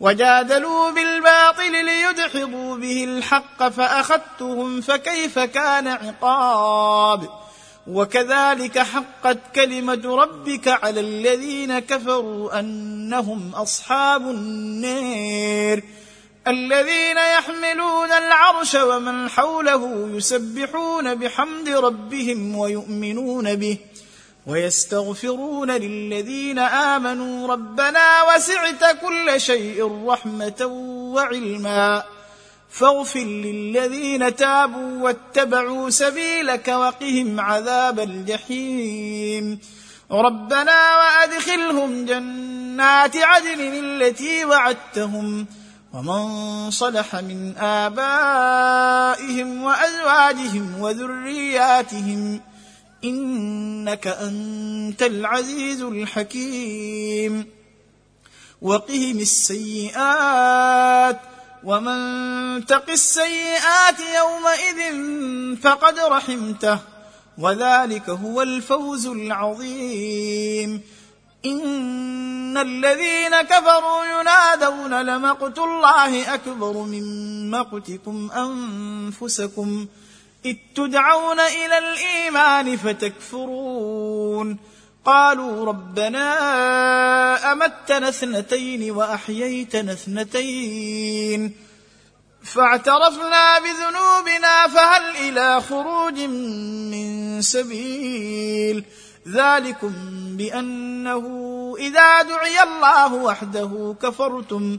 وجادلوا بالباطل ليدحضوا به الحق فأخذتهم فكيف كان عقاب وكذلك حقت كلمة ربك على الذين كفروا أنهم أصحاب النار الذين يحملون العرش ومن حوله يسبحون بحمد ربهم ويؤمنون به ويستغفرون للذين آمنوا ربنا وسعت كل شيء رحمة وعلما فاغفر للذين تابوا واتبعوا سبيلك وقهم عذاب الجحيم ربنا وأدخلهم جنات عدن التي وعدتهم ومن صلح من آبائهم وأزواجهم وذرياتهم إنك أنت العزيز الحكيم. وقهم السيئات ومن تق السيئات يومئذ فقد رحمته وذلك هو الفوز العظيم. إن الذين كفروا ينادون لمقت الله أكبر من مقتكم أنفسكم اذ تدعون إلى الإيمان فتكفرون. قالوا ربنا أمتنا اثنتين وأحييتنا اثنتين. فاعترفنا بذنوبنا فهل إلى خروج من سبيل؟ ذلكم بأنه إذا دعي الله وحده كفرتم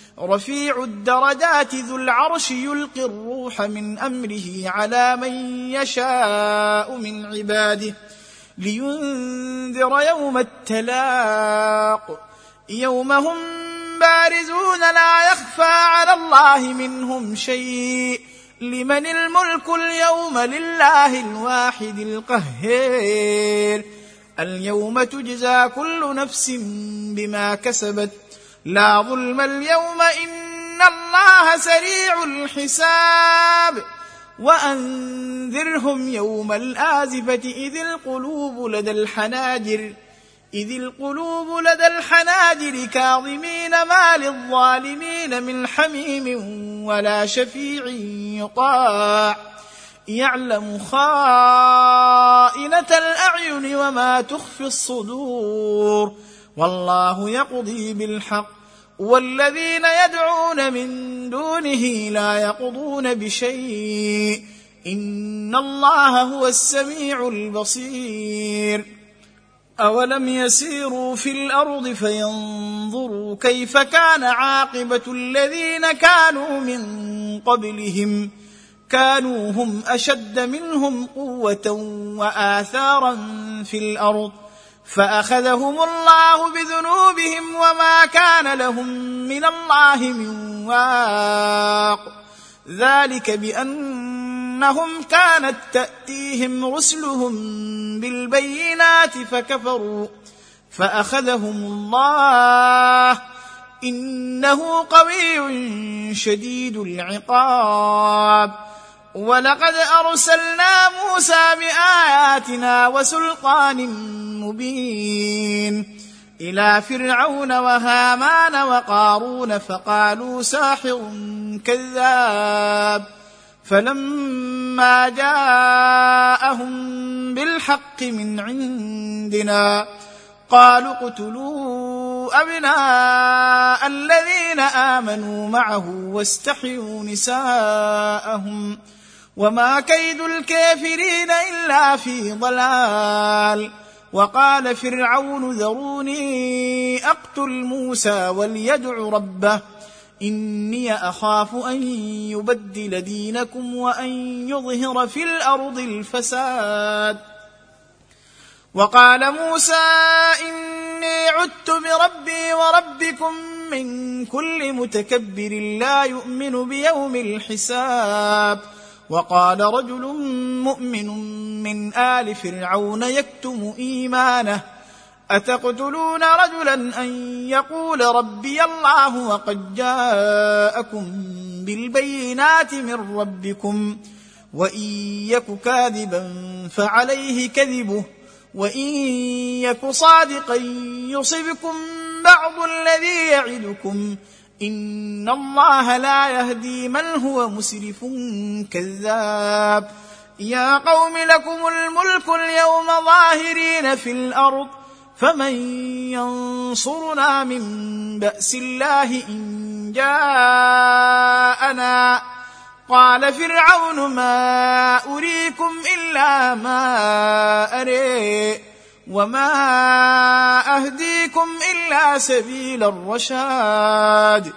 رفيع الدرجات ذو العرش يلقي الروح من أمره على من يشاء من عباده لينذر يوم التلاق. يوم هم بارزون لا يخفى على الله منهم شيء. لمن الملك اليوم لله الواحد القهير. اليوم تجزى كل نفس بما كسبت لا ظلم اليوم إن الله سريع الحساب وأنذرهم يوم الآزفة إذ القلوب لدى الحناجر إذ القلوب لدى الحناجر كاظمين ما للظالمين من حميم ولا شفيع يطاع يعلم خائنة الأعين وما تخفي الصدور والله يقضي بالحق. والذين يدعون من دونه لا يقضون بشيء. إن الله هو السميع البصير. أولم يسيروا في الأرض فينظروا كيف كان عاقبة الذين كانوا من قبلهم. كانوا هم أشد منهم قوة وآثارا في الأرض. فأخذهم الله بذنوبهم وما كان لهم من الله من واق. ذلك بأنهم كانت تأتيهم رسلهم بالبينات فكفروا. فأخذهم الله. إنه قوي شديد العقاب. ولقد أرسلنا موسى بآياتنا وسلطان مبين إلى فرعون وهامان وقارون فقالوا ساحر كذاب فلما جاءهم بالحق من عندنا قالوا اقتلوا أبناء الذين آمنوا معه واستحيوا نساءهم وما كيد الكافرين إلا في ضلال. وقال فرعون ذروني أقتل موسى وليدع ربه. إني أخاف أن يبدل دينكم وأن يظهر في الأرض الفساد. وقال موسى إني عدت بربي وربكم من كل متكبر لا يؤمن بيوم الحساب. وقال رجل مؤمن من آل فرعون يكتم إيمانه أتقتلون رجلا أن يقول ربي الله وقد جاءكم بالبينات من ربكم وإن يك كاذبا فعليه كذبه وإن يك صادقا يصبكم بعض الذي يعدكم ان الله لا يهدي من هو مسرف كذاب يا قوم لكم الملك اليوم ظاهرين في الأرض فمن ينصرنا من باس الله ان جاءنا قال فرعون ما اريكم الا ما اري وما اهديكم الا سبيل الرشاد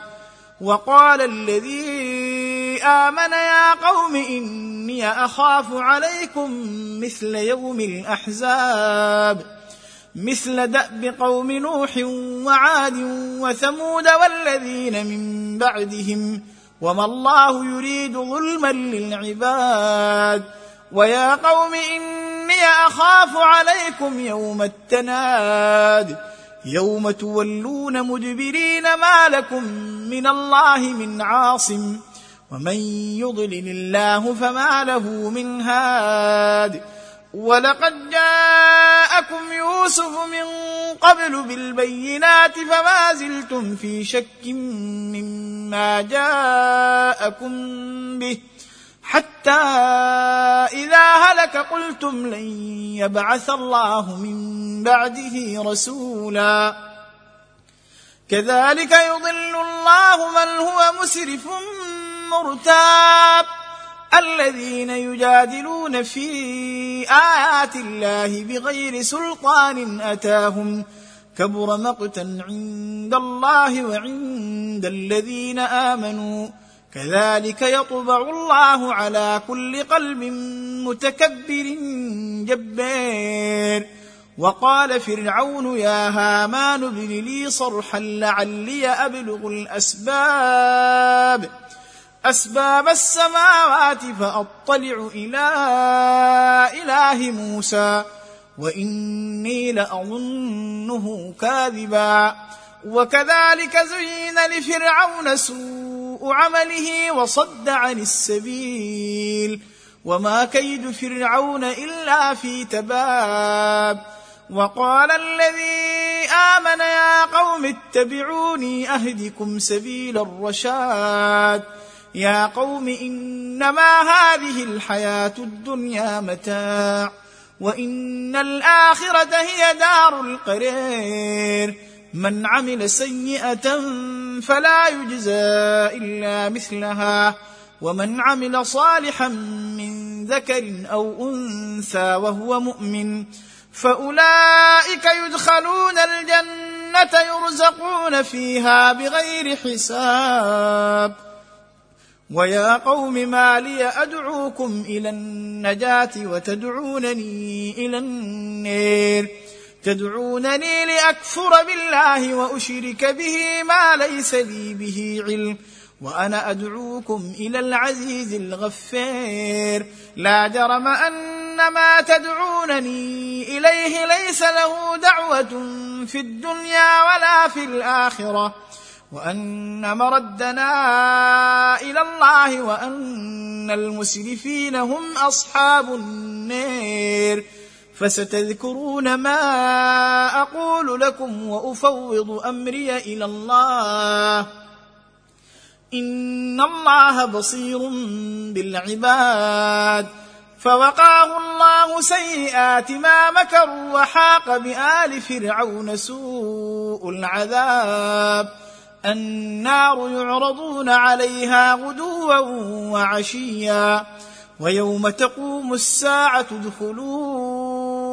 وقال الذي امن يا قوم اني اخاف عليكم مثل يوم الاحزاب مثل داب قوم نوح وعاد وثمود والذين من بعدهم وما الله يريد ظلما للعباد ويا قوم إني أخاف عليكم يوم التناد يوم تولون مدبرين ما لكم من الله من عاصم ومن يضلل الله فما له من هاد ولقد جاءكم يوسف من قبل بالبينات فما زلتم في شك مما جاءكم به حتى إذا هلك قلتم لن يبعث الله من بعده رسولا. كذلك يضل الله من هو مسرف مرتاب. الذين يجادلون في آيات الله بغير سلطان أتاهم. كبر مقتا عند الله وعند الذين آمنوا. كذلك يطبع الله على كل قلب متكبر جبار. وقال فرعون يا هامان ابن لي صرحا لعلي أبلغ الأسباب. أسباب السماوات فأطلع إلى إله موسى وإني لأظنه كاذبا. وكذلك زين لفرعون سوء عمله وصد عن السبيل. وما كيد فرعون إلا في تباب. وقال الذي آمن يا قوم اتبعوني أهدكم سبيل الرشاد. يا قوم إنما هذه الحياة الدنيا متاع. وإن الآخرة هي دار القرير. من عمل سيئة فلا يجزى إلا مثلها. ومن عمل صالحا من ذكر أو أنثى وهو مؤمن فأولئك يدخلون الجنة يرزقون فيها بغير حساب. ويا قوم ما لي أدعوكم إلى النجاة وتدعونني إلى النير. تدعونني لأكفر بالله وأشرك به ما ليس لي به علم وأنا أدعوكم إلى العزيز الغفير. لا جرم أن ما تدعونني إليه ليس له دعوة في الدنيا ولا في الآخرة وأن مردنا إلى الله وأن المسرفين هم أصحاب النير. فستذكرون ما أقول لكم وأفوض أمري إلى الله. إن الله بصير بالعباد. فوقاه الله سيئات ما مكروا وحاق بآل فرعون سوء العذاب. النار يعرضون عليها غدوا وعشيا. ويوم تقوم الساعة ادخلوا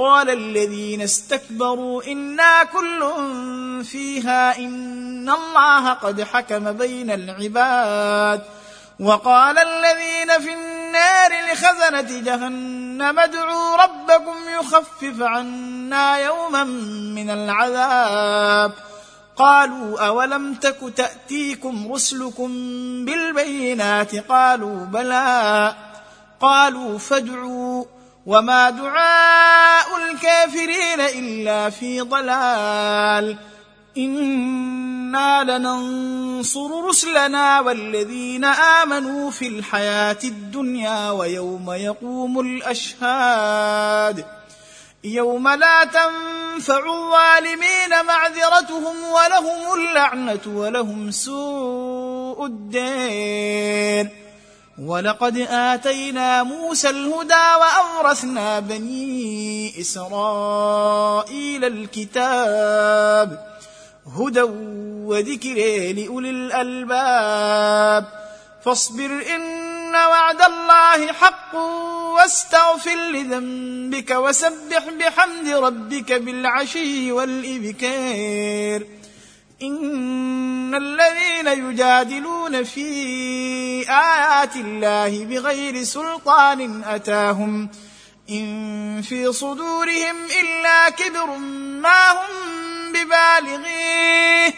قال الذين استكبروا إنا كل فيها إن الله قد حكم بين العباد. وقال الذين في النار لخزنة جهنم ادعوا ربكم يخفف عنا يوما من العذاب. قالوا أولم تك تأتيكم رسلكم بالبينات؟ قالوا بلى. قالوا فادعوا. وما دعاء الكافرين إلا في ضلال. إنا لننصر رسلنا والذين آمنوا في الحياة الدنيا ويوم يقوم الأشهاد. يوم لا تنفع الظالمين معذرتهم ولهم اللعنة ولهم سوء الدين. ولقد آتينا موسى الهدى وأورثنا بني إسرائيل الكتاب هدى وذكر لأولي الألباب فاصبر إن وعد الله حق واستغفر لذنبك وسبح بحمد ربك بالعشي والإبكار ان الذين يجادلون في ايات الله بغير سلطان اتاهم ان في صدورهم الا كبر ما هم ببالغيه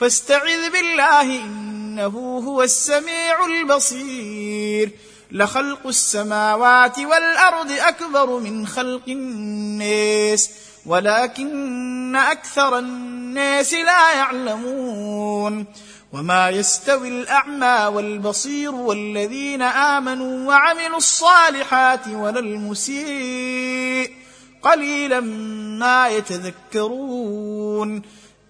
فاستعذ بالله انه هو السميع البصير لخلق السماوات والارض اكبر من خلق الناس ولكن أكثر الناس لا يعلمون وما يستوي الأعمى والبصير والذين آمنوا وعملوا الصالحات ولا المسيء قليلا ما يتذكرون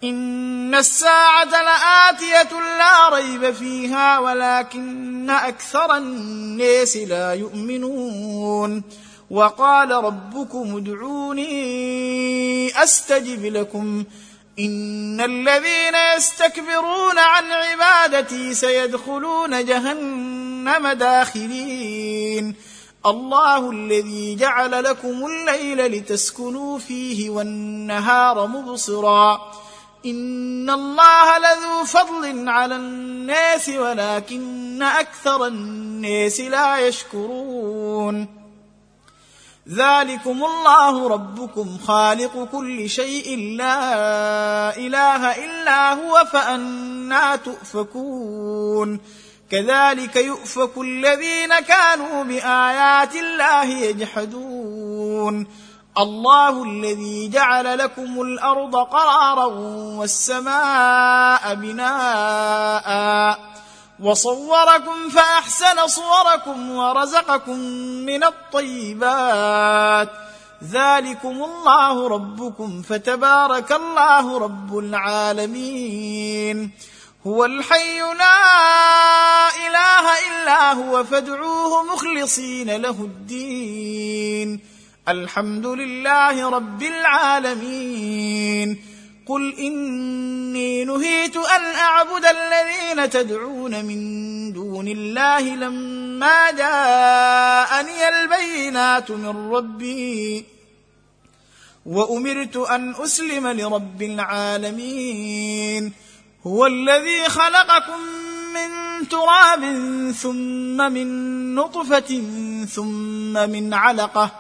إن الساعة لآتية لا ريب فيها ولكن أكثر الناس لا يؤمنون وقال ربكم ادعوني أستجب لكم. إن الذين يستكبرون عن عبادتي سيدخلون جهنم داخلين الله الذي جعل لكم الليل لتسكنوا فيه والنهار مبصرا. إن الله لذو فضل على الناس ولكن أكثر الناس لا يشكرون. ذلكم الله ربكم خالق كل شيء لا اله الا هو فانا تؤفكون كذلك يؤفك الذين كانوا بايات الله يجحدون الله الذي جعل لكم الأرض قرارا والسماء بناء وصوركم فأحسن صوركم ورزقكم من الطيبات. ذلكم الله ربكم فتبارك الله رب العالمين. هو الحي لا إله إلا هو فادعوه مخلصين له الدين. الحمد لله رب العالمين. قل إني نهيت أن أعبد الذين تدعون من دون الله لما جاءني البينات من ربي وأمرت أن أسلم لرب العالمين هو الذي خلقكم من تراب ثم من نطفة ثم من علقة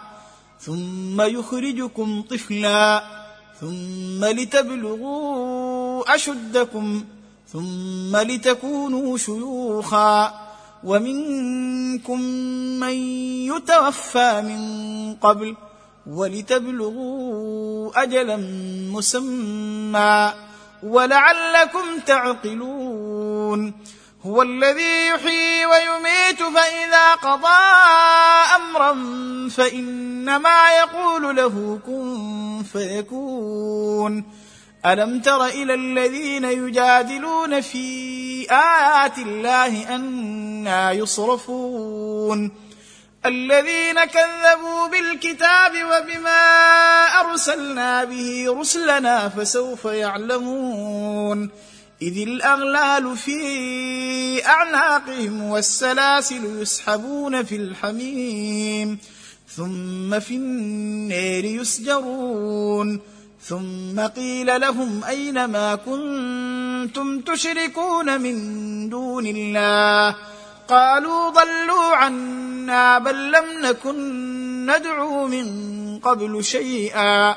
ثم يخرجكم طفلا ثم لتبلغوا أشدكم ثم لتكونوا شيوخا. ومنكم من يتوفى من قبل ولتبلغوا أجلا مسمى. ولعلكم تعقلون. هو الذي يحيي ويميت فإذا قضى أمرا فإنما يقول له كن فيكون. ألم تر إلى الذين يجادلون في آيات الله أنا يصرفون؟ الذين كذبوا بالكتاب وبما أرسلنا به رسلنا فسوف يعلمون. إذ الأغلال في أعناقهم والسلاسل يسحبون في الحميم ثم في النير يسجرون ثم قيل لهم أين ما كنتم تشركون من دون الله؟ قالوا ضلوا عنا بل لم نكن ندعو من قبل شيئا.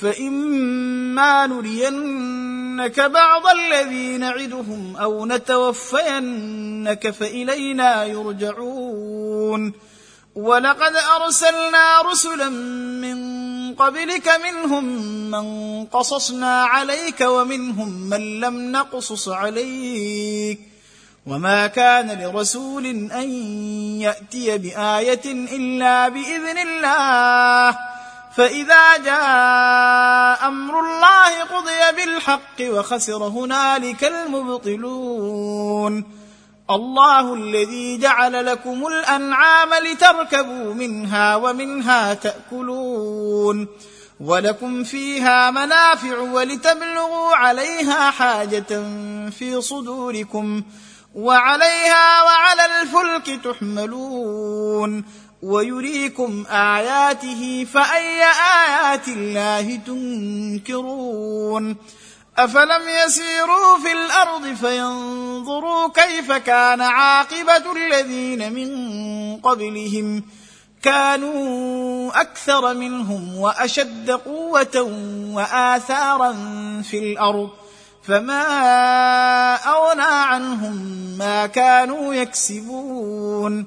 فإما نرينك بعض الذي نعدهم أو نتوفينك فإلينا يرجعون. ولقد أرسلنا رسلا من قبلك منهم من قصصنا عليك ومنهم من لم نقصص عليك. وما كان لرسول أن يأتي بآية إلا بإذن الله. فإذا جاء أمر الله قضي بالحق وخسر هنالك المبطلون. الله الذي جعل لكم الأنعام لتركبوا منها ومنها تأكلون. ولكم فيها منافع ولتبلغوا عليها حاجة في صدوركم. وعليها وعلى الفلك تحملون. ويريكم آياته فأي آيات الله تنكرون؟ أفلم يسيروا في الأرض فينظروا كيف كان عاقبة الذين من قبلهم. كانوا أكثر منهم وأشد قوة وآثارا في الأرض. فما أغنى عنهم ما كانوا يكسبون.